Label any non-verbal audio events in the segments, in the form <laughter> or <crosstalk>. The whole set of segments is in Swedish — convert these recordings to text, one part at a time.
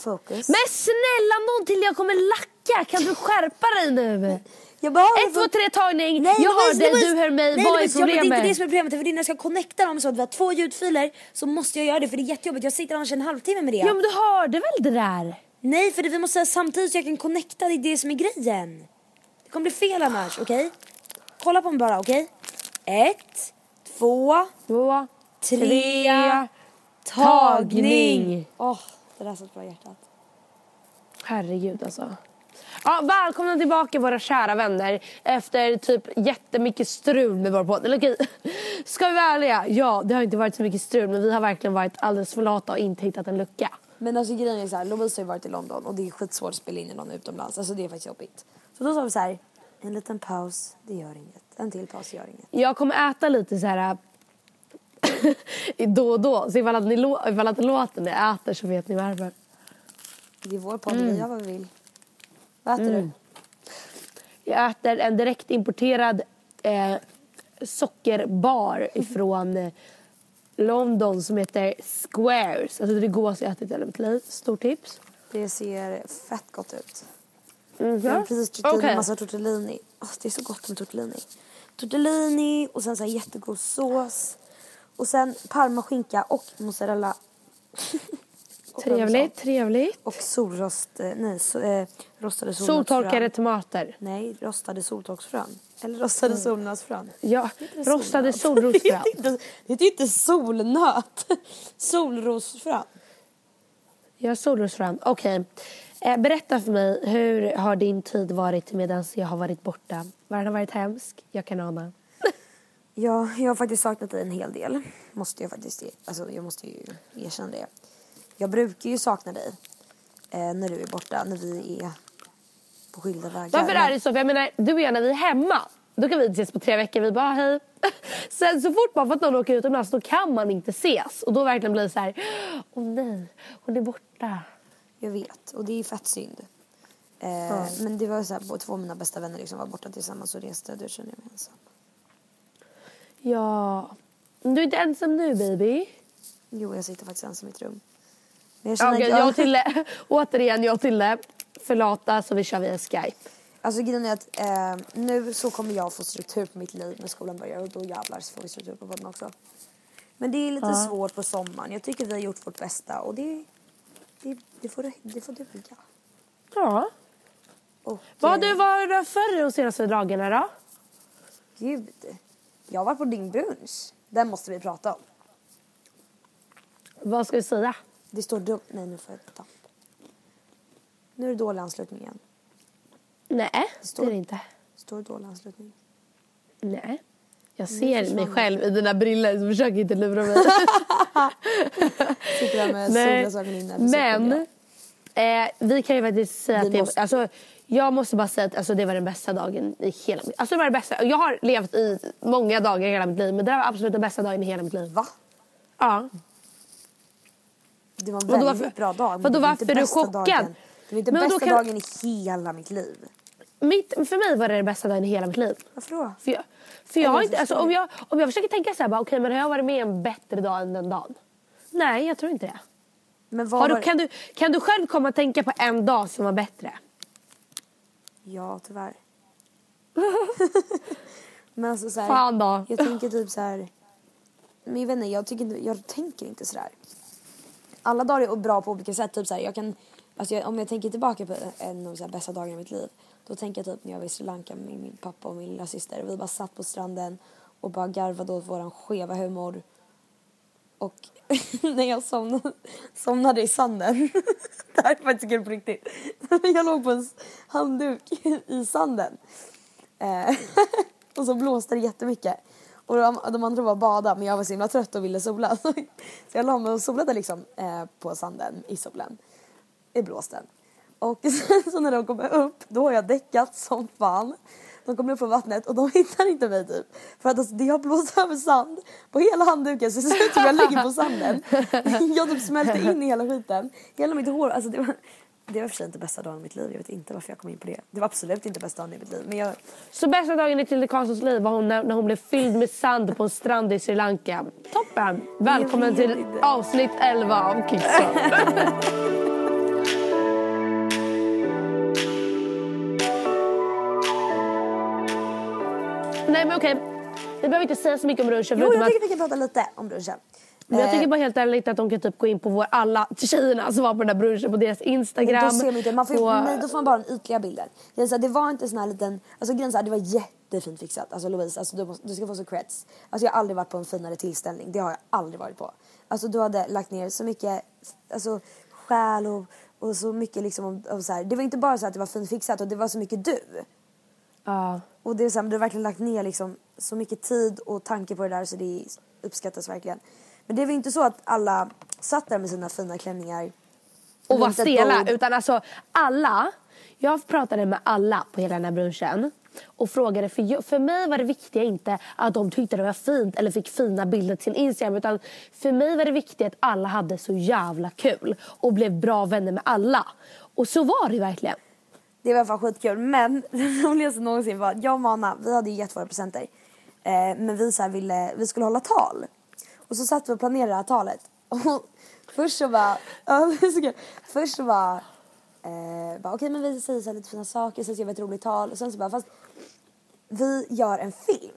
fokus. Men snälla någon till jag kommer lacka! Kan du skärpa dig nu? <laughs> jag behöver Ett, två, tre tagning. Nej, jag hör dig, du hör mig. Nej, Vad är Louise, ja, det är inte det problemet? som är problemet. För när jag ska connecta dem så att vi har två ljudfiler så måste jag göra det för det är jättejobbigt. Jag sitter annars en halvtimme med det. Ja men du hörde väl det där? Nej, för det, vi måste säga samtidigt så jag kan connecta. Det är det som är grejen. Det kommer bli fel annars, okej? Kolla på mig bara, okej? Ett, två, Två, tre, tre. tagning. Åh, det där satt bra i hjärtat. Herregud alltså. Ja, välkomna tillbaka våra kära vänner efter typ jättemycket strul med vår podd. Eller okej, <laughs> ska vi vara ärliga? Ja, det har inte varit så mycket strul men vi har verkligen varit alldeles för lata och inte hittat en lucka. Men alltså grejen är så här, Lovisa har ju varit i London och det är skitsvårt att spela in i någon utomlands. Alltså det är faktiskt jobbigt. Så då sa vi så här, en liten paus, det gör inget. En till paus gör inget. Jag kommer äta lite så här <laughs> då och då. Så ifall att, ni ifall att när jag äter så vet ni varför. Det är vår podd, vi gör vad vi vill. Vad äter du? Jag äter en direkt importerad eh, sockerbar ifrån eh, London som heter Squares. Alltså det är godaste jag ätit i hela mitt liv. Stort tips. Det ser fett gott ut. Mhm. Jag har precis tryckt i Okej. en massa tortellini. Åh, det är så gott med tortellini. Tortellini och sen så här jättegod sås. Och sen och mozzarella. <laughs> Och parmesan. Trevligt, trevligt. Och solrost, eh, nej, so, eh, rostade solnötsfrön. Soltorkade tomater. Nej, rostade soltorksfrön. Eller rostade solnötsfrön. Ja, rostade solrosfrön. Det heter ju inte solnöt. <laughs> Solrosfrön. <laughs> Ja, solrosfrön. Okej. Eh, berätta för mig, hur har din tid varit medan jag har varit borta? Var den har varit hemsk? Jag kan ana. Ja, jag har faktiskt saknat dig en hel del. Måste jag faktiskt, alltså jag måste ju erkänna det. Jag brukar ju sakna dig eh, när du är borta, när vi är på skilda vägar. Varför är det så? För jag menar, du och jag när vi är hemma, då kan vi inte ses på tre veckor. Vi bara hej. <laughs> Sen så fort man fått någon åka utomlands då kan man inte ses. Och då verkligen blir det så här, åh nej, hon är borta. Jag vet, och det är fett synd. Eh, Men det var så här, två av mina bästa vänner liksom var borta tillsammans och reste, då kände jag mig ensam. Ja. Du är inte ensam nu baby. Jo, jag sitter faktiskt ensam i mitt rum. Men jag känner Okej, att jag och Tille, <laughs> återigen jag och Tille, förlata så vi kör via Skype. Alltså grejen är att eh, nu så kommer jag få struktur på mitt liv när skolan börjar och då jävlar så får vi struktur på podden också. Men det är lite svårt på sommaren. Jag tycker vi har gjort vårt bästa och det, det, det, får, det får duga. Ja. Och, Vad har eh, du varit för de senaste dagarna då? Gud. Jag varit på din brunch. Den måste vi prata om. Vad ska vi säga? Det står dumt. Nej, nu får jag tapp. Nu är det dålig anslutning igen. Nej, det står- är det inte. Står det dålig anslutning? Nej. Jag ser mig själv i dina briller så försök inte lura mig. <laughs> Sitter där med solglasögon inne. det Men eh, vi kan ju faktiskt säga Vi att det, måste- alltså, jag måste bara säga att alltså, det var den bästa dagen i hela mitt Alltså det var det bästa. Jag har levt i många dagar i hela mitt liv men det var absolut den bästa dagen i hela mitt liv. Va? Ja. Det var en väldigt varför- bra dag. men var inte varför är du chockad? Dagen. Det var inte Men bästa kan- dagen i hela mitt liv. Mitt, för mig var det den bästa dagen i hela mitt liv. Varför då? För jag, för jag Jag inte, alltså, om, jag, om jag försöker tänka så här, bara, okej men har jag varit med en bättre dag än den dagen? Nej, jag tror inte det. Men Har du, var... kan, du, kan du själv komma och tänka på en dag som var bättre? Ja, tyvärr. <laughs> men alltså så här, Fan då. Jag tänker typ så här. Men jag vet inte, jag, tycker jag tänker inte sådär. Alla dagar är bra på olika sätt. Typ så här, jag kan, alltså jag, om jag tänker tillbaka på en av de bästa dagarna i mitt liv. Då tänker jag typ när jag var i Sri Lanka med min pappa och min lilla syster. Vi bara satt på stranden och bara garvade åt våran skeva humor. Och <laughs> när jag somnade, somnade i sanden. <laughs> det här är faktiskt kul på riktigt. <laughs> jag låg på en handduk i sanden. Eh, och så blåste det jättemycket. Och de, de andra var bada men jag var så himla trött och ville sola. Så jag la mig och solade liksom eh, på sanden i solen. I blåsten. Och sen så när de kommer upp då har jag däckat som fan. De kommer upp på vattnet och de <laughs> hittar inte mig typ. För att alltså, det har blåst <laughs> över sand på hela handduken så det ser ut som jag ligger på sanden. <laughs> Jag typ smälte in i hela skiten. Hela mitt hår, alltså det var... Det var för sig inte bästa dagen i mitt liv. Jag vet inte varför jag kom in på det. Det var absolut inte bästa dagen i mitt liv. Men jag, Så bästa dagen i Tilde Karlssons liv var hon när, när hon blev fylld med sand på en strand i Sri Lanka. Toppen! Välkommen till avsnitt 11 av Kickstart. Nej men okej, vi behöver inte säga så mycket om brunchen jo, jag tycker vi kan prata lite om brunchen. men jag Eh, tycker bara helt ärligt att de kan typ gå in på vår, alla tjejerna som var på den där brunchen på deras Men Instagram. då ser man inte, man får, på- nej, då får man bara den ytliga bilden. Så här, det var inte sån här liten, alltså grejen det var jättefint fixat. Alltså Louise, alltså, du, måste, du ska få så creds. Alltså jag har aldrig varit på en finare tillställning, det har jag aldrig varit på. Alltså du hade lagt ner så mycket, alltså själ och, och så mycket liksom om, om så här. Det var inte bara så att det var fint fixat och det var så mycket du. Ja. Och det är så här, du har verkligen lagt ner liksom så mycket tid och tanke på det där så det uppskattas verkligen. Men det var inte så att alla satt där med sina fina klänningar. och var stela. Utan alltså alla, jag pratade med alla på hela den här brunchen och frågade, för, jag, för mig var det viktiga inte att de tyckte det var fint eller fick fina bilder till sin Instagram utan för mig var det viktigt att alla hade så jävla kul och blev bra vänner med alla. Och så var det verkligen. Det var i alla fall skitkul. Men <laughs> det roligaste någonsin var att jag och Mana, vi hade ju gett våra presenter. Eh, men vi, så här ville, vi skulle hålla tal. Och så satt vi och planerade det här talet. <laughs> Och först så bara, <laughs> ja, det är så kul. Först så bara, eh, bara okej men vi säger så här lite fina saker, sen så gör vi ett roligt tal. Och sen så bara, fast vi gör en film.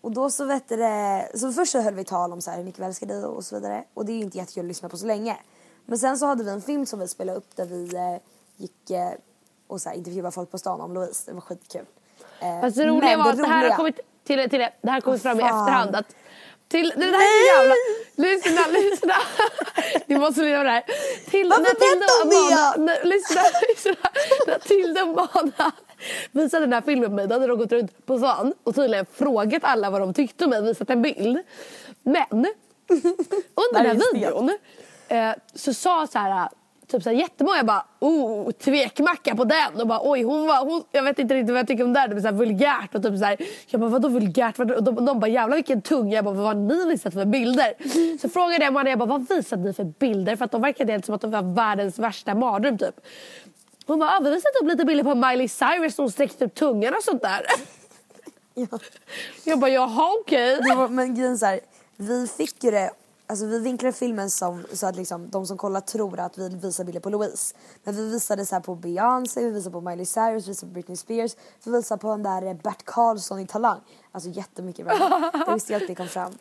Och då så vet det, så först så höll vi tal om så här hur mycket vi älskar dig och så vidare. Och det är ju inte jättekul att lyssna på så länge. Men sen så hade vi en film som vi spelade upp där vi eh, gick eh, och så här intervjuade folk på stan om Louise. Det var skitkul. Eh, Fast det roliga men var att det här har roliga- kommit, till, till, det här kommit fram i efterhand. Att till, det, det här är jävla... Lyssna, lyssna. <laughs> Ni måste lyssna på det här. Till, Varför berättar och ni det? Lyssna, lyssna. När Tilde och Amanda visade den här filmen på mig då hade de gått runt på stan och tydligen frågat alla vad de tyckte om mig visat en bild. Men under den här det. videon eh, så sa så här Typ såhär jättemånga bara oh tvekmacka på den och bara oj hon var, hon, jag vet inte riktigt vad jag tycker om det här, det blir såhär vulgärt och typ såhär Jag bara vadå vulgärt? Vadå? Och de, de bara jävlar vilken tunga, jag bara vad har ni visat för bilder? Så frågade jag Amanda, jag bara vad visade ni för bilder? För att de verkade helt som att de var världens värsta mardröm typ Hon bara ah, vi visade upp lite bilder på Miley Cyrus som sträckte upp tungan och sånt där <laughs> Ja. Jag bara jaha okej var, men grejen så här, vi fick ju det, alltså vi vinklade filmen som, så att liksom, de som kollar tror att vi visar bilder på Louise. Men vi visade så på Beyoncé, vi visade på Miley Cyrus, vi visade på Britney Spears, vi visade på den där eh, Bert Karlsson i Talang. Alltså jättemycket bra. Jag visste ju att det kom fram.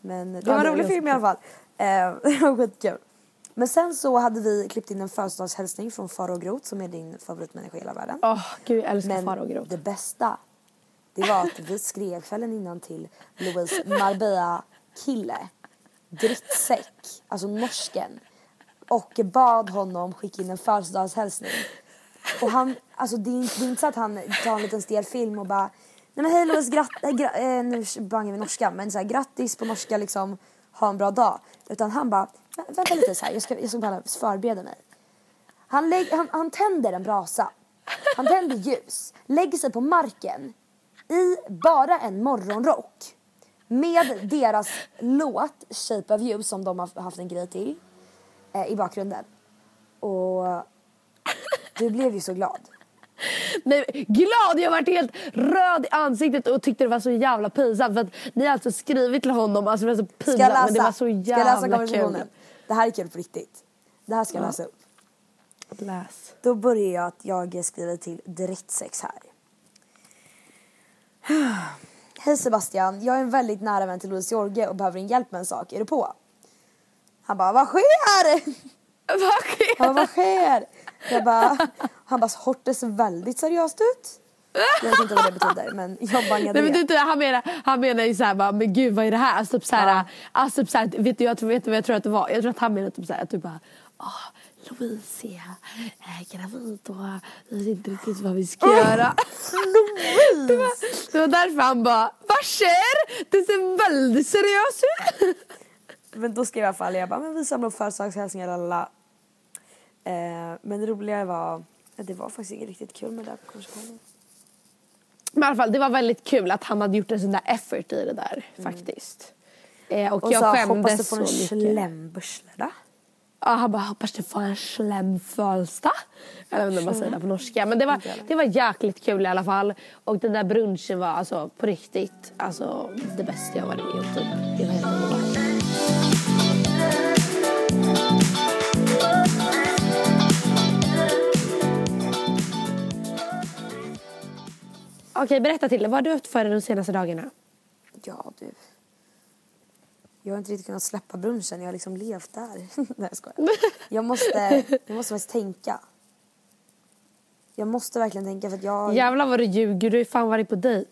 Men det var en rolig film i alla fall. Eh, <laughs> det var skitkul. Men sen så hade vi klippt in en födelsedagshälsning från Farao Groth som är din favoritmänniska i hela världen. Åh gud jag älskar Men Farao Groth. det bästa, det var att vi skrev kvällen innan till Louise Marbella kille, drittsäck, alltså norsken. Och bad honom skicka in en födelsedagshälsning. Och han, alltså det är, inte, det är inte så att han tar en liten stel film och bara Nej men hej Louise, gratt, äh, gra, äh, nu bangar vi norska men så här, grattis på norska liksom, ha en bra dag. Utan han bara, vänta lite så här, jag ska, jag ska bara förbereda mig. Han, lägg, han, han tänder en brasa. Han tänder ljus. Lägger sig på marken. I bara en morgonrock. Med deras låt Shape of you som de har haft en grej till. Eh, I bakgrunden. Och du blev ju så glad. Nej, glad! Jag varit helt röd i ansiktet och tyckte det var så jävla pinsamt. För att ni har alltså skrivit till honom, alltså det var så pinsamt men det var så jävla kul. Det här är kul på riktigt. Det här ska jag läsa upp. Läs. Då börjar jag att jag skriver till drittsex här. Hej Sebastian, jag är en väldigt nära vän till Louise Jorge och behöver din hjälp med en sak. Är du på? Han bara, vad sker? <laughs> Vad sker? Han bara, vad sker? Jag bara, han bara, Horte ser väldigt seriöst ut. Jag vet inte vad det betyder men jag bangade Nej, men det. han, menar, han menar ju såhär bara, men gud vad är det här? Alltså, typ såhär, Ja. alltså, typ såhär, vet du jag tror, vet du vad jag tror att det var? Jag tror att han menar typ såhär att du bara, åh Louise är gravid och vi vet inte riktigt vad vi ska göra. Louise! <laughs> Det var, det var därför han bara, vad sker? Det ser väldigt seriöst ut. <laughs> Men då skrev jag i alla fall, jag bara, men vi samlar upp födelsedagshälsningar, lalala. Eh, men det roliga var, det var faktiskt inget riktigt kul med det på konversationen. Men i alla fall, det var väldigt kul att han hade gjort en sån där effort i det där faktiskt. Eh, och, Och jag sa, skämdes hoppas du så får en mycket. slembörsle då. Ja, han bara hoppas du får en slem födelsedag. Jag vet inte om man säger det på norska. Men det var, det var jäkligt kul i alla fall. Och den där brunchen var alltså på riktigt alltså, det bästa jag varit med om. Typ. Det var helt underbart. Okej, berätta till. Vad har du haft för dig de senaste dagarna? Ja du. Jag har inte riktigt kunnat släppa brunchen, jag har liksom levt där. <laughs> Nej jag skojar. <laughs> Jag måste, jag måste faktiskt tänka. Jag måste verkligen tänka för att jag... Jävlar vad du ljuger. Du har ju fan varit på dejt.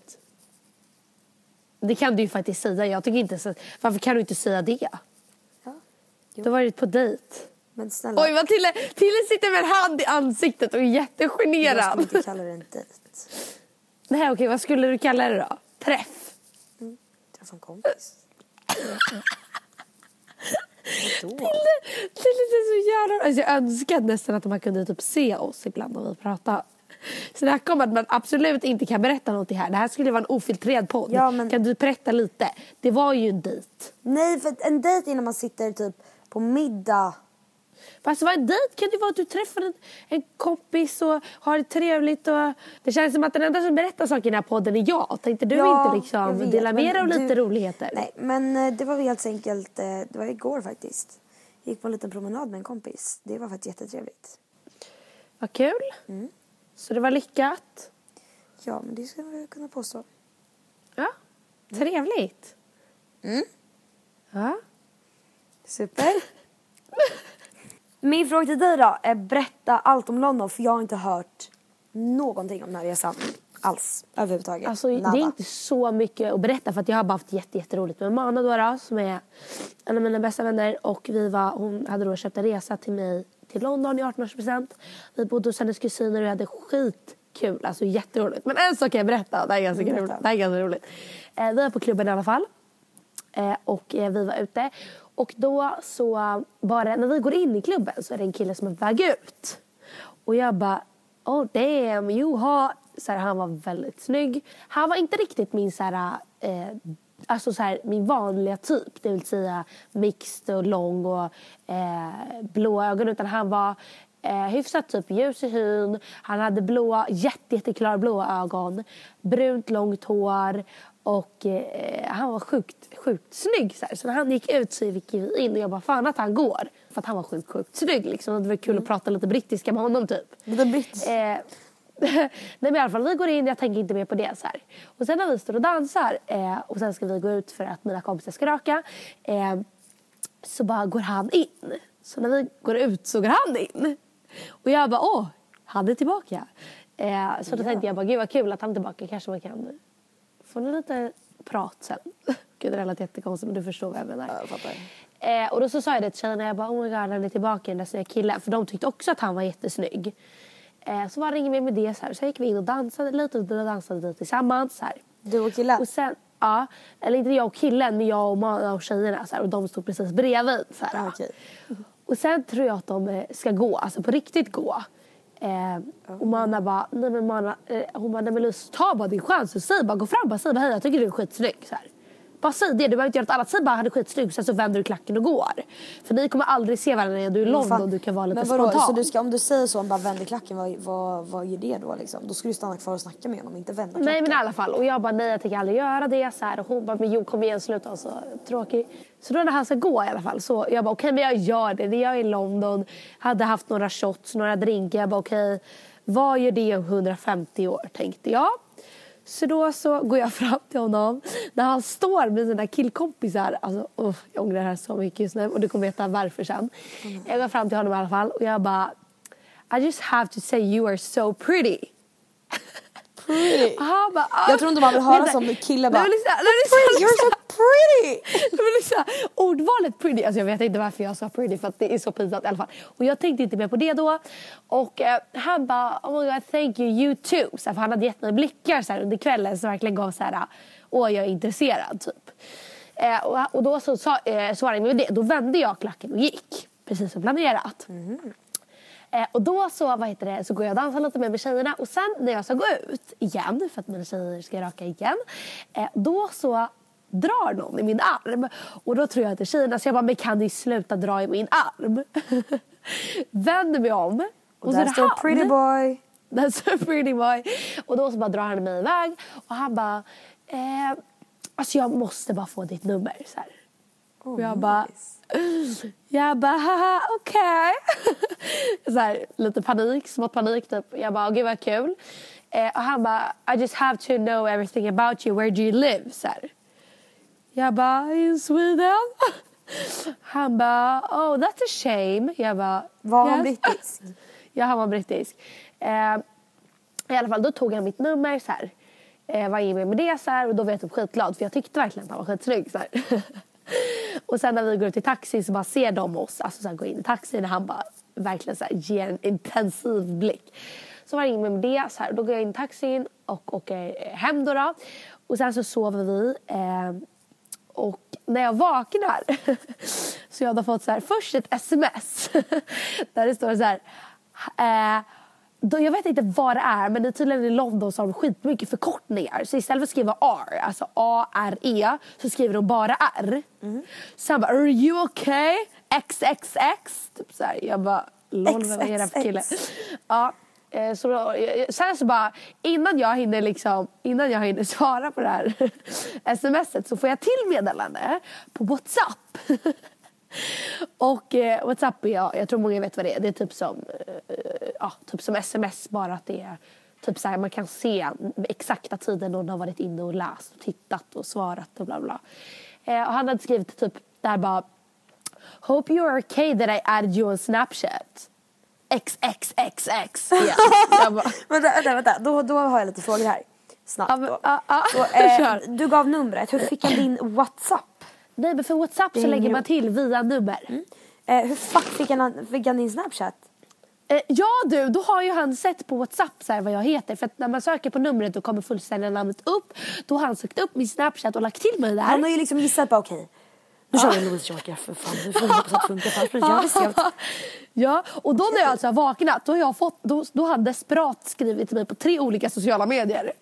Det kan du ju faktiskt säga. Jag tycker inte så. Varför kan du inte säga det? Ja. Du har varit på dejt. Men snälla, Oj vad Tille, Tille sitter med en hand i ansiktet och är jag skulle jättegenerad. inte kalla det en dejt. Nej okej, vad skulle du kalla det då? Träff? Träffa en kompis. Vadå? Tille är så jävla... Alltså, jag önskar nästan att man kunde typ se oss ibland när vi pratar. Det här kommer att man absolut inte kan berätta någonting här. Det här skulle vara en ofiltrerad podd. Ja, men- Kan du berätta lite? Det var ju en dejt. Nej för en dejt är när man sitter typ på middag. Fast vad en dejt kan det vara att du träffar en, en kompis och har det trevligt. Och... Det känns som att den enda som berättar saker i den här podden är jag. Tänkte du Ja, inte liksom vet, dela med dig av lite du- roligheter? Nej men eh, det var helt enkelt, eh, det var igår faktiskt. Jag gick på en liten promenad med en kompis. Det var faktiskt jättetrevligt. Vad kul. Mm. Så det var lyckat. Ja men det ska man kunna påstå. Ja, trevligt. Mm. Ja. Super. <laughs> Min fråga till dig då är berätta allt om London för jag har inte hört någonting om den här resan alls överhuvudtaget. Alltså, det är inte så mycket att berätta för att jag har bara haft jätte, jätteroligt med Mana då, som är en av mina bästa vänner och vi var, hon hade då köpt en resa till mig till London i 18-årspresent. Vi bodde hos hennes kusiner och vi hade skitkul, alltså jätteroligt. Men en sak kan jag berätta, det här är ganska, Berätta. roligt. Det här är ganska roligt. Eh, vi var på klubben i alla fall eh, och eh, vi var ute och då så bara när vi går in i klubben så är det en kille som är på väg ut. Och jag bara, oh damn, you hot. Så här, han var väldigt snygg. Han var inte riktigt min så här, eh, alltså så här, min vanliga typ. Det vill säga mixed och lång och eh, blå ögon. Utan han var eh, hyfsat typ ljus i hyn. Han hade blå, jätte, jätteklara blåa ögon. Brunt långt hår. Och eh, han var sjukt, sjukt snygg. Så, här. så när han gick ut så gick vi in och jag bara fan att han går. För att han var sjukt, sjukt snygg liksom. Det var kul att prata lite brittiska med honom typ. Lite britt. Eh, <laughs> Nej men i alla fall vi går in, jag tänker inte mer på det så här. Och sen när vi står och dansar eh, och sen ska vi gå ut för att mina kompisar ska röka. Eh, så bara går han in. Så när vi går ut så går han in. Och jag bara, åh, han är tillbaka. Eh, så då tänkte jag bara, gud vad kul att han är tillbaka. Kanske man kan få lite prat sen. <laughs> Gud det lät jättekonstigt men du förstår vad jag menar. Jag fattar. Eh, och då så sa jag det till tjejerna, jag bara oh my god han är tillbaka den där snygga killen. För de tyckte också att han var jättesnygg. Eh, så var inget mer med det så här. Sen gick vi in och dansade lite och dansade lite tillsammans så här. Du och killen? Och sen, ja, eller inte jag och killen men jag och Mana och tjejerna så här, och de stod precis bredvid. Så här. Ah, okej. Och sen tror jag att de eh, ska gå, alltså på riktigt gå. Eh, och Manna bara, nej men Manna, eh, hon bara, nej men Louise ta bara din chans och säg bara, gå fram bara säg bara hej jag tycker du är skitsnygg. Så här. Bara säg det, du behöver inte göra något annat. Säg bara han är skitsnygg sen så vänder du klacken och går. För ni kommer aldrig se varandra när du är i London Fan. du kan vara lite men vadå, spontan. Så du ska, om du säger så, om bara vänder klacken, vad, vad, vad gör det då liksom? Då ska du stanna kvar och snacka med honom, inte vända klacken. Nej men i alla fall. Och jag bara nej jag tänker aldrig göra det. Så här. Och hon bara men jo kom igen sluta så tråkig. Så då när han ska gå i alla fall så jag bara okej men jag gör det. Det jag är i London. Hade haft några shots, några drinkar. Jag bara okej vad gör det om 150 år tänkte jag. Så då så går jag fram till honom när han står med sina killkompisar. Alltså, oh, jag ångrar det här så mycket just nu och du kommer veta varför sen. Jag går fram till honom i alla fall och jag bara I just have to say you are so pretty. Pretty. Han bara, ah. Jag tror inte man vill höra Men så- som kille Nej, bara, nej, men liksom- Pretty, <laughs> liksom, ordvalet pretty, alltså jag vet inte varför jag sa pretty för att det är så pinsamt i alla fall. Och jag tänkte inte mer på det då. Och eh, han bara, oh my god thank you, you too. Så här, för han hade gett mig blickar så här, under kvällen som verkligen gav så här, åh jag är intresserad typ. Eh, och, och då så sa, eh, svarade jag med det, då vände jag klacken och gick. Precis som planerat. Eh, och då så, vad heter det, så går jag och dansar lite med, med tjejerna och sen när jag ska gå ut igen för att mina tjejer ska raka igen. Eh, då så drar någon i min arm och då tror jag att det är tjejerna så jag bara, men kan ni sluta dra i min arm? <laughs> Vänder mig om Och så är <laughs> där står pretty boy. That's a pretty boy. Och då så bara drar han mig iväg och han bara, eh, alltså jag måste bara få ditt nummer. Så här. och jag bara, <laughs> jag bara, haha okej. så här, lite panik, smått panik typ. Jag bara, gud vad kul. Eh, och han bara, I just have to know everything about you, where do you live? Så här. Jag bara, in Sweden. Han bara, oh that's a shame. Jag bara, Var han "Yes." brittisk? <laughs> Ja, han var brittisk. Eh, I alla fall, då tog han mitt nummer så här. Eh, var inne med det så här, och då var jag typ skitglad för jag tyckte verkligen att han var skitsnygg. Så <laughs> och sen när vi går ut i taxin så bara ser de oss, alltså så här, gå in i taxin och han bara verkligen så här, ger en intensiv blick. Så var jag inne med det så här, då går jag in i taxin och åker hem då. då. Och sen så sover vi. Eh, och när jag vaknar <laughs> så jag hade fått så här, först ett sms <laughs> där det står så här. Eh, då, jag vet inte vad det är men det är tydligen i London så har de skitmycket förkortningar. Så istället för att skriva R, alltså A-R-E, så skriver de bara R. Så han bara, are you okay? XXX. Typ så här. Jag bara, lol vad är det för kille? Ja, Eh, så då, eh, eh, sen så bara, innan jag hinner liksom, innan jag hinner <laughs> svara på det här <laughs> smset så får jag till meddelande på WhatsApp. <laughs> Och eh, WhatsApp är, jag, jag tror många vet vad det är. Det är typ som, eh, ja, typ som sms bara att det är typ så här, man kan se exakta tiden någon har varit inne och läst och tittat och svarat och bla bla. Eh, och han hade skrivit typ där bara Hope you're okay that I added you on Snapchat. XXXX. Yeah. jag bara, <laughs> Vänta, vänta, vänta. Då, då har jag lite frågor här. Snabbt ja, men, då. ja, ja. Så, <laughs> eh, du gav numret, hur fick han <clears throat> din WhatsApp? Nej men för WhatsApp så lägger man till via nummer. Eh, hur fuck fick han, fick han din Snapchat? Eh, ja du, då har ju han sett på Whatsapp så vad jag heter. För att när man söker på numret då kommer fullständiga namnet upp. Då har han sökt upp min Snapchat och lagt till mig där. Han har ju liksom gissat på okej, nu kör vi Louise Joker för fan. Nu får vi hoppas att det funkar för annars blir det jävligt stelt. <laughs> Ja, och då när jag alltså har vaknat då har jag fått, då, då har han desperat skrivit till mig på tre olika sociala medier.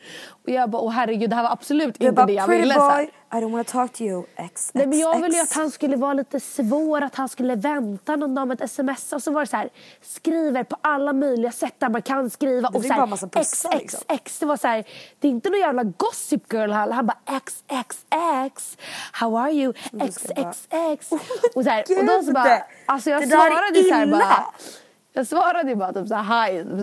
Och jag bara, åh herregud det här var absolut Jag inte bara det jag ville. så här. boy, I don't wanna talk to you. X, Nej men jag ville att han skulle vara lite svår, att han skulle vänta någon dag med ett sms. Och så var det så här, skriver på alla möjliga sätt där man kan skriva. Det och så här, massa pussar, X, liksom. X, X, det var så här, det är inte någon jävla gossip girl här, han bara X, X, X, how are you, X, X, X och så här, och då så bara, alltså jag det där är svarade så här illa. bara, jag svarade ju bara typ så här hi,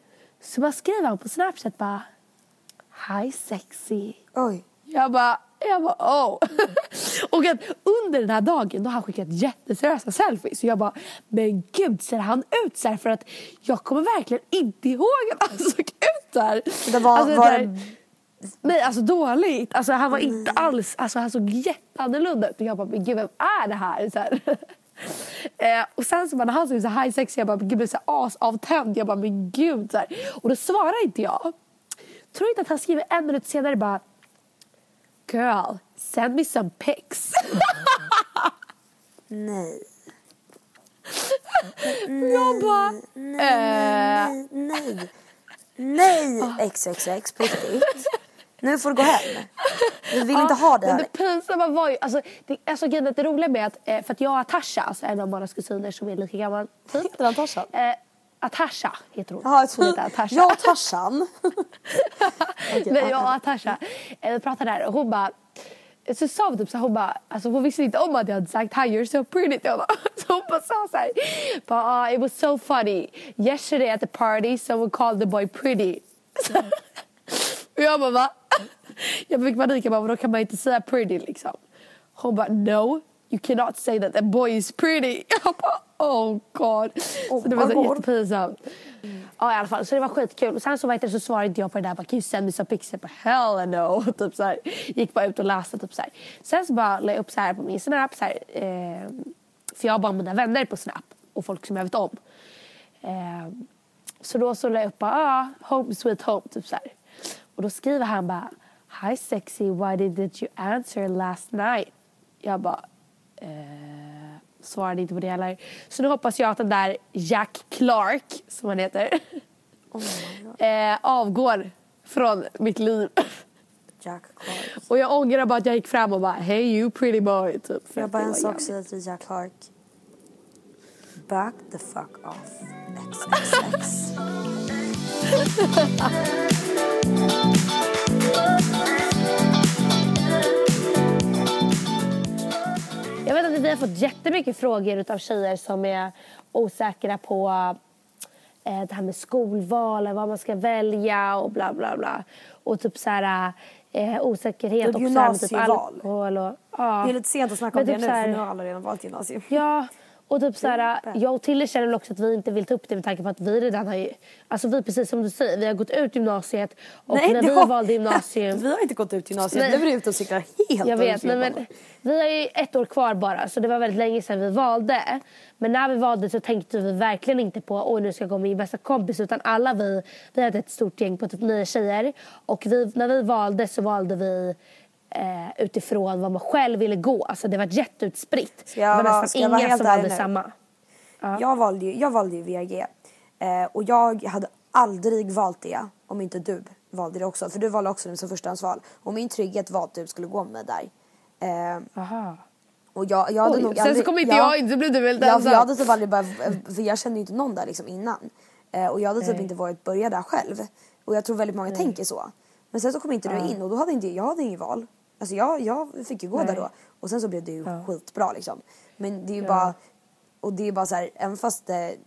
så bara skriver han på Snapchat bara Hi sexy. Oj. Jag bara, jag bara oh. <laughs> och att under den här dagen då har han skickat jätteseriösa selfies. Så jag bara, men gud ser han ut så här? För att jag kommer verkligen inte ihåg att han <laughs> såg ut så här. Det var, Alltså, var där- Nej, alltså dåligt. Alltså, han var inte alls... Alltså, han såg jätteannorlunda ut. Och jag bara, men gud, vem är det här? Så här. <laughs> <laughs> eh, och sen så bara, när han såg så high sex, jag bara, gud, blev så asavtänd. Jag bara, men gud. Så här. Och då svarar inte jag. Tror inte att han skriver en minut senare bara, girl, send me some pics. <laughs> nej. <laughs> jag bara, eh, Nej. Nej XXX på riktigt. Nu får du gå hem. Vi vill inte ha det men här. det pinsamma var ju, alltså, det, alltså det roliga med att, eh, för att jag och Atasha, alltså en av Maras kusiner som är lika gammal typ. Heter han Tarzan? Eh, Atasha heter hon. Jaha, hon heter Atasha. Jag och Tarzan. Nej, ja, jag och ja. Atasha eh, vi pratade där och hon bara så sa vi typ så här, hon bara, alltså hon visste inte om att jag hade sagt hi you're so pretty till <laughs> honom. Så hon bara sa så här, bara, ah, it was so funny. Yesterday at the party someone called the boy pretty. Och jag bara va? <laughs> Jag fick panik, jag bara, "Men då kan man inte säga pretty liksom. Hon bara no, you cannot say that the boy is pretty. <laughs> Jag bara oh god. Oh så det var så God. jättepinsamt. Ja i alla fall, så det var skitkul. Och sen så, vet så svarade inte jag på det där, bara, can you send me some pictures? Jag bara, hell no. <laughs> Typ så här. Gick bara ut och läste typ så här. Sen så bara la jag upp så här på min snap, så här, eh, för jag har bara mina vänner på snap och folk som jag vet om. Eh, så då så la jag upp bara, ah, home sweet home, typ så här. Och då skriver han bara, hi sexy, why didn't you answer last night? Jag bara, eh, svarade inte på det heller. Så nu hoppas jag att den där Jack Clark, som han heter, <laughs> eh, avgår från mitt liv. Jack Clark. Och jag ångrar bara att jag gick fram och bara, hey you pretty boy. Typ, Jag bara en sak säger till Jack Clark. Back the fuck off. XXX. <laughs> Jag vet att vi har fått jättemycket frågor av tjejer som är osäkra på eh, det här med skolval, vad man ska välja och bla bla bla. Och typ så här eh, osäkerhet Typ med typ gymnasieval. alkohol och... Ja. Det är lite sent att snacka om Men det typ nu här- för nu har alla redan valt gymnasium. Ja, och typ så här, jag och Tille känner också att vi inte vill ta upp det med tanke på att vi redan har ju, alltså vi precis som du säger, vi har gått ut gymnasiet och när det vi har- valde gymnasium <laughs> Vi har inte gått ut gymnasiet. Nej. Nu är vi ute och cyklar helt jag vet, men, men vi har ju ett år kvar bara så det var väldigt länge sedan vi valde. Men när vi valde så tänkte vi verkligen inte på oj nu ska jag gå med min bästa kompis utan alla vi, vi hade ett stort gäng på typ nio tjejer och vi, när vi valde så valde vi eh, utifrån vad man själv ville gå. Alltså det var jätteutspritt. Ska jag det var nästan jag inga helt som ärlig nu? samma. Jag, valde ju, jag valde ju VG. Eh, och jag hade aldrig valt det om inte du valde det också. För du valde också det som förstahandsval. Och min trygghet var att du skulle gå med där. Eh, Aha. och jag, jag hade Oj, nog sen så kom inte jag in, så blev du väldigt Ja, ensam. jag hade typ aldrig bara, för jag kände inte någon där liksom innan. Eh, och jag hade typ Nej. inte varit börja där själv. Och jag tror väldigt många tänker så. Men sen så kom inte du in och då hade inte jag hade inget val. Alltså jag, jag fick ju gå där Nej. då. Och sen så blev det ju skitbra liksom. Men det är ju bara, och det är bara så här, även fast det,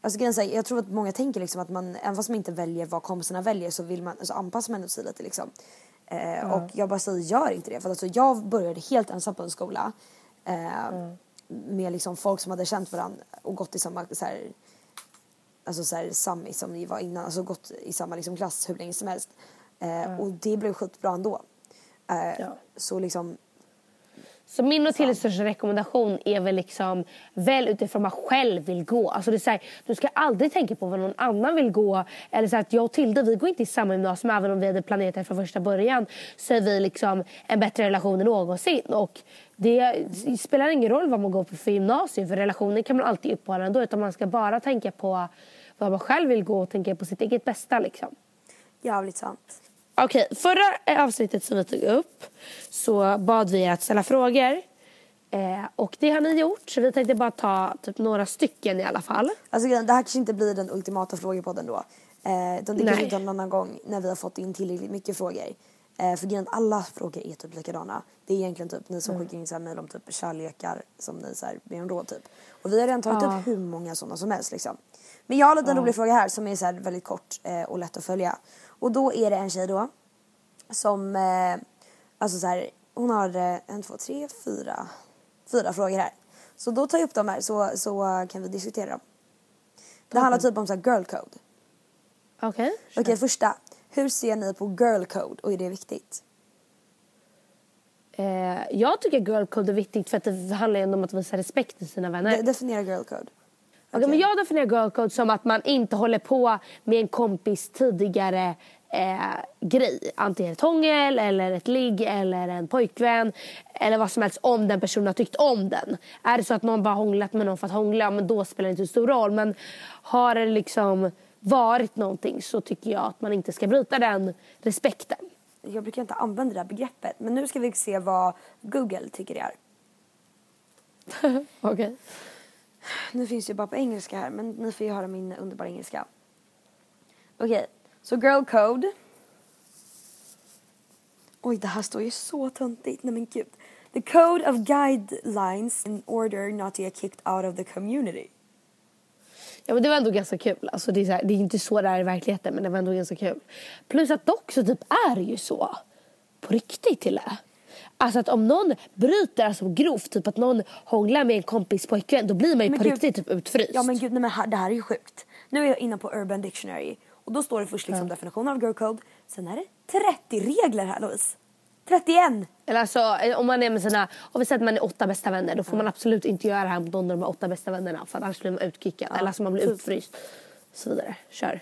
Alltså grejen jag tror att många tänker liksom att man, även fast man inte väljer vad kompisarna väljer så vill man, alltså anpassar man sig lite liksom. Eh, Och jag bara säger, gör inte det. För alltså jag började helt ensam på en skola. Eh, Med liksom folk som hade känt varandra och gått i samma så här, alltså så här, Sami som vi var innan, alltså gått i samma liksom klass hur länge som helst. Eh, Och det blev skitbra ändå. Eh, Ja. Så liksom, Så min och Tilles största rekommendation är väl liksom väl utifrån vad man själv vill gå. Alltså det är så här, du ska aldrig tänka på vad någon annan vill gå. Eller så här, att jag och Tilde vi går inte i samma gymnasium även om vi hade planerat det från första början. Så är vi liksom en bättre relation än någonsin. Och det spelar ingen roll vad man går på för gymnasium för relationer kan man alltid uppehålla ändå. Utan man ska bara tänka på vad man själv vill gå och tänka på sitt eget bästa liksom. jävligt sant. Okej, förra avsnittet som vi tog upp så bad vi er att ställa frågor. Eh, och det har ni gjort, så vi tänkte bara ta typ några stycken i alla fall. Alltså grejen, det här kanske inte blir den ultimata frågepodden då. Eh, utan det kanske tar en annan gång när vi har fått in tillräckligt mycket frågor. Eh, för grejen, alla frågor är typ likadana. Det är egentligen typ ni som Mm. skickar in så här mejl om typ kärlekar som ni så här ber om råd typ. Och vi har redan tagit Ja. upp hur många sådana som helst liksom. Men jag har en liten rolig fråga här som är så väldigt kort eh, och lätt att följa. Och då är det en tjej då som, eh, alltså så här, hon har eh, en, två, tre, fyra, fyra frågor här. Så då tar jag upp dem här så, så kan vi diskutera dem. Det handlar typ om så här girl code. Okej. Okej, första. Hur ser ni på girl code och är det viktigt? Eh, jag tycker girl code är viktigt för att det handlar ju om att visa respekt till sina vänner. De- definiera girl code. Okej, men jag definierar girl code som att man inte håller på med en kompis tidigare eh, grej. Antingen ett hångel eller ett ligg eller en pojkvän eller vad som helst om den personen har tyckt om den. Är det så att någon bara hånglat med någon för att hångla, men då spelar det inte så stor roll. Men har det liksom varit någonting så tycker jag att man inte ska bryta den respekten. Jag brukar inte använda det här begreppet men nu ska vi se vad Google tycker det är. <laughs> Okej. Nu finns det ju bara på engelska här men ni får ju höra min underbara engelska. Okej, så girl code. Oj, det här står ju så töntigt. Nej men gud. The code of guidelines in order not to get kicked out of the community. Ja men det var ändå ganska kul. Alltså, det, är så här, det är inte så det är i verkligheten men det var ändå ganska kul. Plus att dock så typ är det ju så. På riktigt till det. Alltså att om någon bryter alltså grovt, typ att någon hånglar med en kompis pojkvän då blir man ju Men på gud. riktigt typ utfryst. Ja men gud, nej men här, det här är ju sjukt. Nu är jag inne på Urban Dictionary och då står det först liksom definitionen av girl code. Sen är det 30 regler här Louise. 31! Eller alltså eh, om man är med sina, om vi säger att man är åtta bästa vänner då får man absolut inte göra det här mot någon av de åtta bästa vännerna för annars blir man utkickad eller alltså man blir typ. utfryst. Så vidare, kör.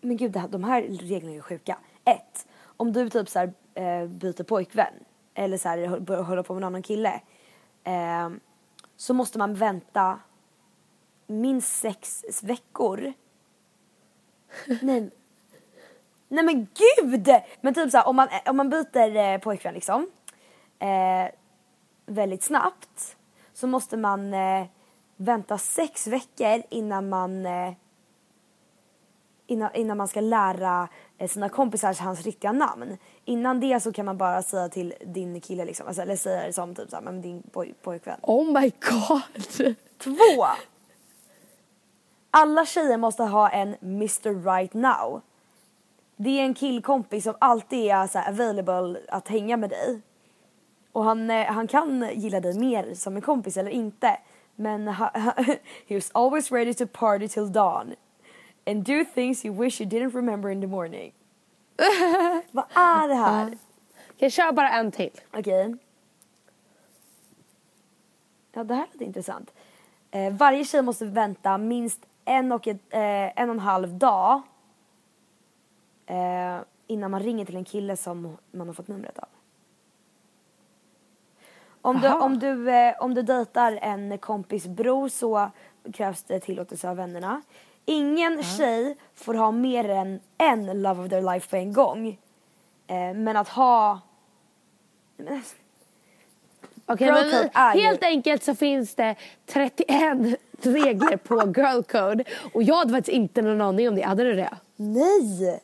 Men gud, här, de här reglerna är ju sjuka. Ett, Om du typ så här, eh, byter pojkvän eller så här, börjar hålla på med en annan kille. Eh, så måste man vänta minst sex veckor. <laughs> Nej. Nej men gud! Men typ så här, om man, om man byter eh, pojkvän liksom. Eh, väldigt snabbt. Så måste man eh, vänta sex veckor innan man eh, innan, innan man ska lära eh, sina kompisar hans riktiga namn. Innan det så kan man bara säga till din kille liksom, alltså, eller säga det som typ såhär, men din poj, pojkvän. Oh my god! Två! Alla tjejer måste ha en Mr Right Now. Det är en killkompis som alltid är så här available att hänga med dig. Och han, eh, han kan gilla dig mer som en kompis eller inte. Men ha, <laughs> he's always ready to party till dawn. And do things you wish you didn't remember in the morning. <laughs> Vad är det här? Jag kör bara en till. Okej. Ja, det här låter intressant. Eh, varje tjej måste vänta minst en och, ett, eh, en och en halv dag eh, innan man ringer till en kille som man har fått numret av. Om du, om, du, eh, om du dejtar en kompis bror så krävs det tillåtelse av vännerna. Ingen tjej får ha mer än en love of their life på en gång. Eh, men att ha... Girl men vi, ju- helt enkelt så finns det 31 <laughs> regler på girl code. Och jag hade faktiskt inte någon aning om det. Hade du det? nej!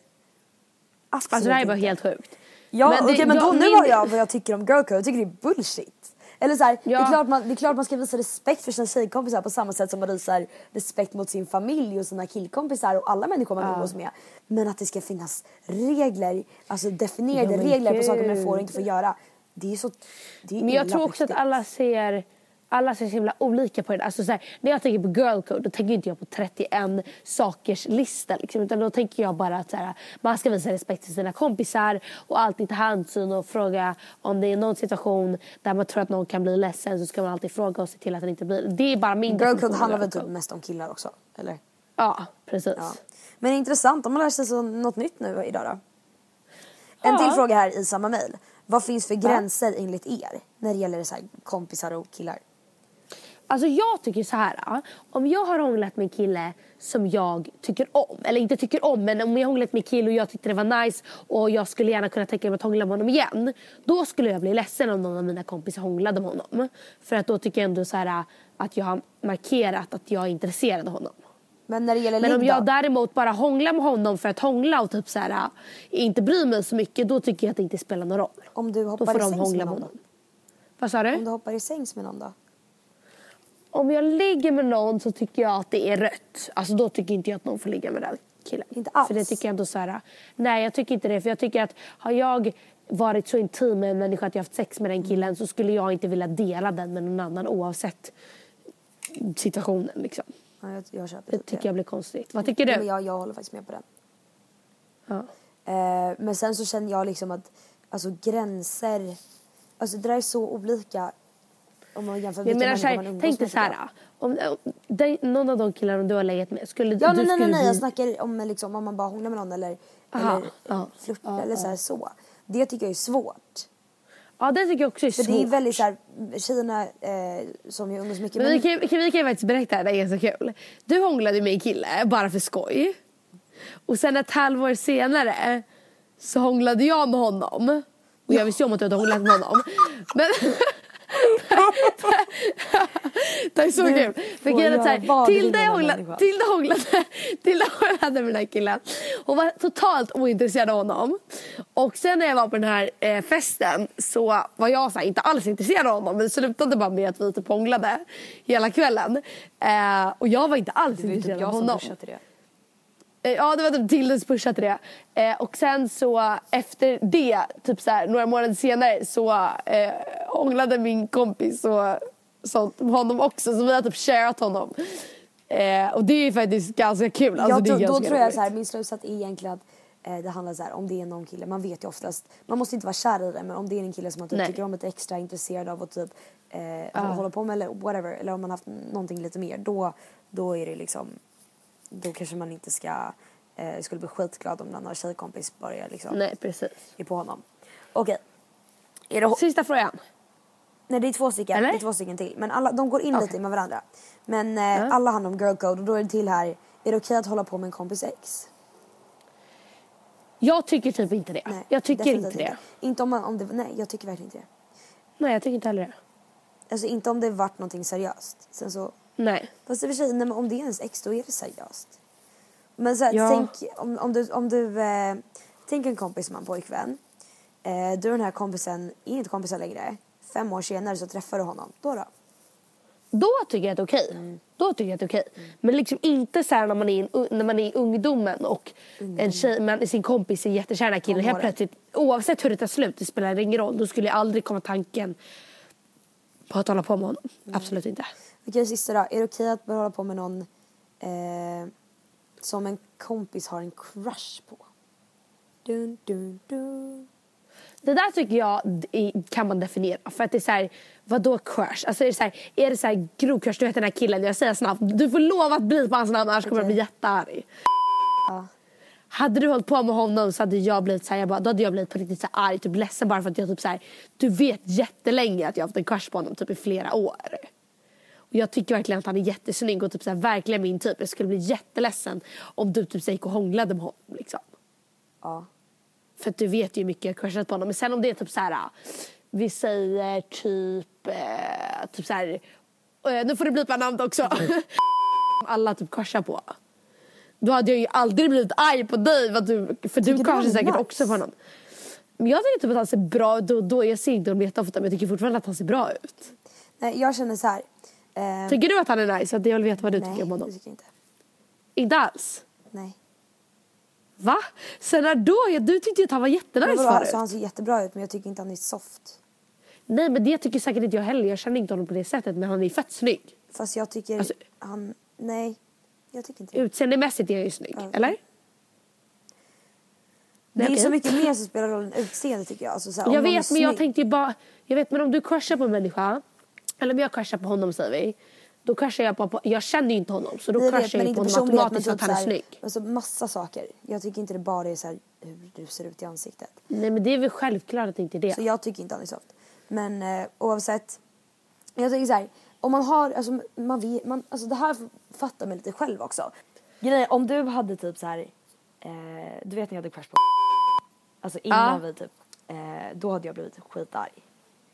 Absolut Alltså det här är bara helt sjukt. Ja Men det- okej men då, jag- nu min- har jag vad jag tycker om girl code, jag tycker det är bullshit. Eller så här, det, är Ja. klart man, det är klart man ska visa respekt för sina tjejkompisar på samma sätt som man visar respekt mot sin familj och sina killkompisar och alla människor man umgås med. Men att det ska finnas regler, alltså definierade Ja, men regler på saker man får och inte får göra. Det är så, det är Men jag tror också att alla ser alla ser så himla olika på det. Alltså så här, när jag tänker på girl code då tänker inte jag på 31 sakers lista. Liksom, utan då tänker jag bara att så här, man ska visa respekt till sina kompisar och alltid ta hänsyn och fråga om det är någon situation där man tror att någon kan bli ledsen så ska man alltid fråga och se till att den inte blir det. är bara min Girl code handlar väl typ mest om killar också, eller? Ja, precis. Ja. Men intressant, om man lär sig så något nytt nu idag då. En Ja. till fråga här i samma mejl. Vad finns för gränser enligt er när det gäller så kompisar och killar? Alltså jag tycker så här. Om jag har hånglat med en kille som jag tycker om, eller inte tycker om, men om jag hånglat med en kille och jag tyckte det var nice och jag skulle gärna kunna tänka mig att hångla med honom igen. Då skulle jag bli ledsen om någon av mina kompisar hånglade med honom. För att då tycker jag ändå så här att jag har markerat att jag är intresserad av honom. Men Men om jag då? däremot bara hånglar med honom för att hångla och typ så här, inte bryr mig så mycket, då tycker jag att det inte spelar någon roll. Om du Då hoppar får de sängs hångla med honom. Vad sa du? Om du hoppar i sängs med någon då? Om jag ligger med någon så tycker jag att det är rött. Alltså då tycker inte jag att någon får ligga med den killen. Inte alls? För det tycker jag ändå så här. Nej jag tycker inte det. För jag tycker att har jag varit så intim med en människa att jag har haft sex med den killen så skulle jag inte vilja dela den med någon annan oavsett situationen liksom. Ja, jag, jag köper Det typ tycker jag blir konstigt. Vad tycker Ja, du? men jag, jag håller faktiskt med på den. Ja. Eh, men sen så känner jag liksom att alltså gränser, alltså det där är så olika om man jämför Jag menar så människor man här, umgås tänk dig med, så här. tycker Om, om dig, någon av de killarna du har legat med skulle. Ja du nej nej nej, nej jag snackar om liksom, om man bara hånglar med någon eller, Aha, eller flörtar eller så, här, så. Det tycker jag är svårt. Ja det tycker jag också är För svårt. det är väldigt så här, tjejerna eh, som jag umgås mycket Men med. vi kan, kan, vi kan ju faktiskt berätta, det är ganska kul. Du hånglade med en kille bara för skoj. Och sen ett halvår senare så hånglade jag med honom. Och jag visste ju om att du hade hånglat med honom. Men... <laughs> <laughs> det är så kul. För grejen är jag Tilda hånglade. Tilda hånglade, <laughs> Tilda hånglade med den här killen. Hon var totalt ointresserad av honom. Och sen när jag var på den här eh, festen så var jag så här, inte alls intresserad av honom. Men det slutade bara med att vi typ hånglade hela kvällen. Eh, och jag var inte alls Det typ intresserad av jag som honom. pushar till det. Eh, Ja, det var typ Tildes pusha till det. Eh, och sen så efter det, typ så här, några månader senare så eh, hånglade min kompis och sånt honom också. Så vi har typ sharat honom. Eh, och det är faktiskt ganska kul. Alltså, tror, då ganska tror jag så här, min slutsats är egentligen att eh, det handlar så här, om det är någon kille, man vet ju oftast, man måste inte vara kär i det men om det är en kille som man typ tycker om lite extra, intresserad av och typ eh, hålla på med eller whatever, eller om man haft någonting lite mer, då, då är det liksom, då kanske man inte ska, eh, skulle bli skitglad om någon tjejkompis börjar liksom, Nej, precis. är på honom. Okej. Är det, Sista frågan. Nej det är två stycken, Eller? det är två stycken till. Men alla, de går in Okej. lite med varandra. Men eh, alla handlar om girl code och då är det till här, är det okej att hålla på med en kompis ex? Jag tycker typ inte det. Nej, jag tycker inte det. Inte om man, om det, nej jag tycker verkligen inte det. Nej, jag tycker inte heller det. Alltså inte om det varit någonting seriöst. Sen så, Nej. fast i och för sig, nej, men om det är ens ex då är det seriöst. Men så här, Ja. tänk om, om du, om du eh, tänk en kompis som har en pojkvän. Eh, du och den här kompisen är inte kompisar längre. Fem år senare så träffar du honom. Då då? Då tycker jag att det är okej. Mm. Då tycker jag att det är okej. Men liksom inte så här när man är, i en- när man är i ungdomen och en tjej, men sin kompis är jättekär i den här killen. Helt Tonåren. plötsligt, oavsett hur det tar slut, det spelar ingen roll. Då skulle jag aldrig komma tanken på att hålla på med honom. Absolut inte. Okej sista då. Är det okej att börja hålla på med någon eh, som en kompis har en crush på? Dun, dun, dun. Det där tycker jag kan man definiera. För att det är så här, vadå crush? Alltså är det så här, är det så här grov crush, du vet den här killen, jag säger snabbt, du får lova att bli på hans namn annars kommer jag bli jättearg. Ja. Hade du hållit på med honom så hade jag blivit så här, jag bara, då hade jag blivit på riktigt så här arg, typ ledsen bara för att jag typ så här, du vet jättelänge att jag har haft en crush på honom typ i flera år. Jag tycker verkligen att han är jättesnygg och typ så här, verkligen min typ. Jag skulle bli jätteledsen om du typ så här, gick och hånglade med honom liksom. Ja. För att du vet ju hur mycket jag crushat på honom. Men sen om det är typ så här, vi säger typ, eh, typ så här, eh, nu får du blipa namn också. <laughs> Alla typ crushar på. Då hade jag ju aldrig blivit arg på dig för, du, för du crushar säkert nice? också på honom. Men jag tycker typ att han ser bra ut då, då jag ser inte honom jätteofta men jag tycker fortfarande att han ser bra ut. Nej, jag känner så här. Eh, Tycker du att han är nice? Att jag vill veta vad du nej, tycker om honom. det tycker jag inte. Inte alls? Nej. Va? Sen när då? Du tyckte att han var Men jättenice vadå, förut. alltså, han ser jättebra ut men jag tycker inte han är soft. Nej men det tycker säkert inte jag heller. Jag känner inte honom på det sättet men han är fett snygg. Fast jag tycker Alltså- han... Nej, jag tycker inte. Utseendemässigt är han ju snygg. Ja. Eller? Det är okej. så mycket mer som spelar roll än utseende tycker jag. Alltså, så här, Jag vet men jag tänkte ju bara. Jag vet men om du crushar på en människa. Eller om jag crushar på honom säger vi. Då crushar jag på, på jag känner ju inte honom så då Nej, jag jag på honom automatiskt för att typ han är snygg. Alltså massa saker. Jag tycker inte det bara är så här hur du ser ut i ansiktet. Nej men det är väl självklart att det inte är det. Så jag tycker inte han är soft. Men eh, oavsett. Jag tycker så här. Om man har, alltså man vet, man, alltså det här fattar man lite själv också. Grejen om du hade typ så här, eh, du vet när jag hade crush på Alltså innan Ja. vi typ, eh, då hade jag blivit skitarg.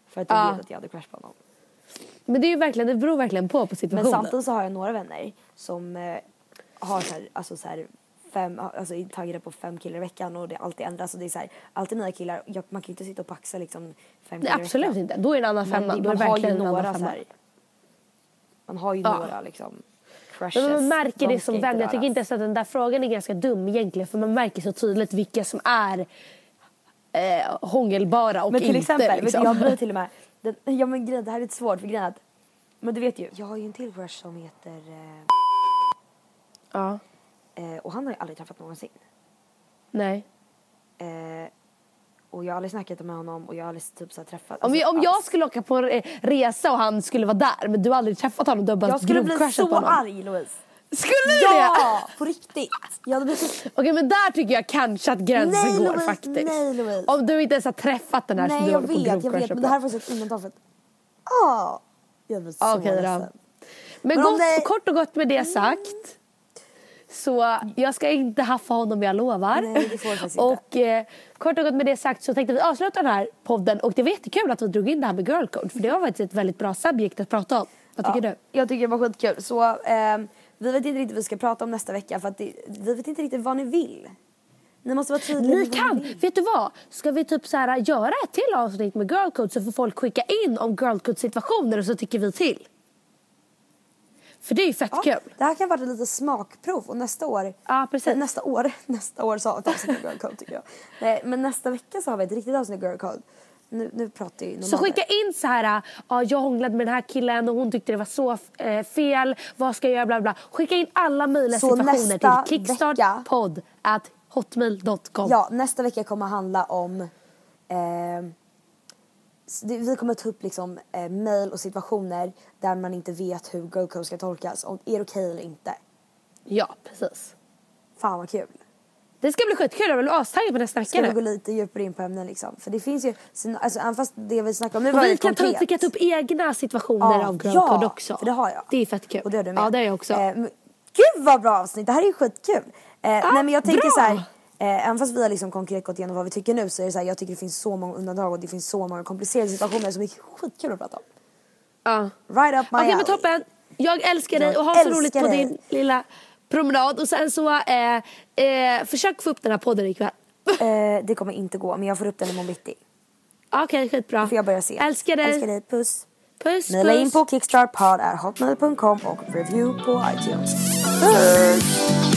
För att jag Ja. vet att jag hade crush på honom. Men det är ju verkligen, det beror verkligen på på Men situationen. samtidigt så har jag några vänner som eh, har så här, alltså så här fem, alltså är taggade på fem killar i veckan och det alltid ändras och det är så här, alltid nya killar. Jag, man kan ju inte sitta och paxa liksom fem Nej, killar i absolut veckan. inte. Då är det en annan Men femma. är man har ju några så här, man har ju Ja. några liksom crushes. Men man märker De det som inte vän. Jag tycker inte ens att den där frågan är ganska dum egentligen. För man märker så tydligt vilka som är eh, hångelbara och Men till inte. exempel, liksom. jag blir till och med, den, <laughs> ja men grejen, det här är lite svårt för grejen att, men du vet ju, jag har ju en till crush som heter, eh, Ja, eh, och han har jag aldrig träffat någonsin. nej. Eh, och jag har aldrig snackat med honom och jag har aldrig typ så här träffat. Om, alltså, jag, om jag alls. skulle åka på en re- resa och han skulle vara där men du har aldrig träffat honom, du har bara Jag skulle bli på så honom. arg Louise. Skulle du det? Ja, på riktigt. Jag hade blivit. Okej men där tycker jag kanske att gränsen Nej, går Louise, faktiskt. nej, Louise. Om du inte ens har träffat den här som Nej du jag håller på vet, jag grovcrusha vet. Men det här var så ett undantag för att... Ah, jag blir så Ja, då. ledsen. Men, Men gott, det- kort och gott med det sagt. Så jag ska inte haffa honom, jag lovar. Nej, det får du faktiskt inte. och eh, kort och gott med det sagt så tänkte vi avsluta den här podden. Och det var jättekul att vi drog in det här med girl code. För det var faktiskt ett väldigt bra subjekt att prata om. Vad tycker Ja, du? Jag tycker det var skitkul. Så ehm, vi vet inte riktigt vad vi ska prata om nästa vecka för att det, vi vet inte riktigt vad ni vill. Ni måste vara tydliga Ni kan! vill. Vet du vad? Ska vi typ så här, göra ett till avsnitt med girl code så får folk skicka in om girl code situationer och så tycker vi till. För det är ju fett Ja, kul. det här kan vara ett litet smakprov och nästa år, Ja, precis. nästa år, <laughs> nästa år så har vi ett avsnitt av Girl Code tycker jag. Nej, men nästa vecka så har vi ett riktigt avsnitt av Girl Code. Nu, nu pratar ju Så skicka in så här, ja, jag hånglade med den här killen och hon tyckte det var så eh, fel. Vad ska jag göra? Bla, bla. Skicka in alla möjliga Så situationer till kickstartpodd at hotmail.com. Ja, nästa vecka kommer handla om... Eh, vi kommer ta upp liksom eh, mail och situationer där man inte vet hur Girl Code ska tolkas. Om är det okej eller inte. ja, precis. Fan vad kul. Det ska bli skitkul. Jag vara astaggad på nästa vecka Ska vi nu. gå lite djupare in på ämnen liksom. För det finns ju, alltså även fast det vi snackar om nu var vi ju kan ta konkret. vi kan ta upp egna situationer Ja, av girl ja, code också. för det har jag. Det är fett kul. Och det har du med. Ja, det har jag också. Eh, men, gud vad bra avsnitt, det här är ju skitkul. Eh, nej men jag tänker bra. så här, eh, även fast vi har liksom konkret gått igenom vad vi tycker nu så är det så här, jag tycker det finns så många undantag och det finns så många komplicerade situationer som är skitkul att prata om. Ja. Right up my Okej men alley. toppen. Jag älskar dig och ha så roligt på din lilla promenad. Och sen så, eh, eh, försök få upp den här podden ikväll. Eh, det kommer inte gå men jag får upp den imorgon bitti. Okej, skitbra. Då får jag börja se. Älskar dig. Älskar dig, puss. Puss, Maila in på kickstartpod.hotmail.com och review på iTunes. Puss!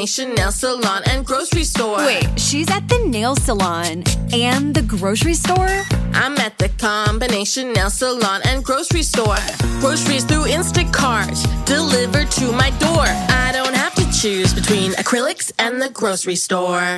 Combination nail salon and grocery store. Wait, she's at the nail salon and the grocery store? I'm at the combination nail salon and grocery store. Groceries through Instacart delivered to my door. I don't have to choose between acrylics and the grocery store.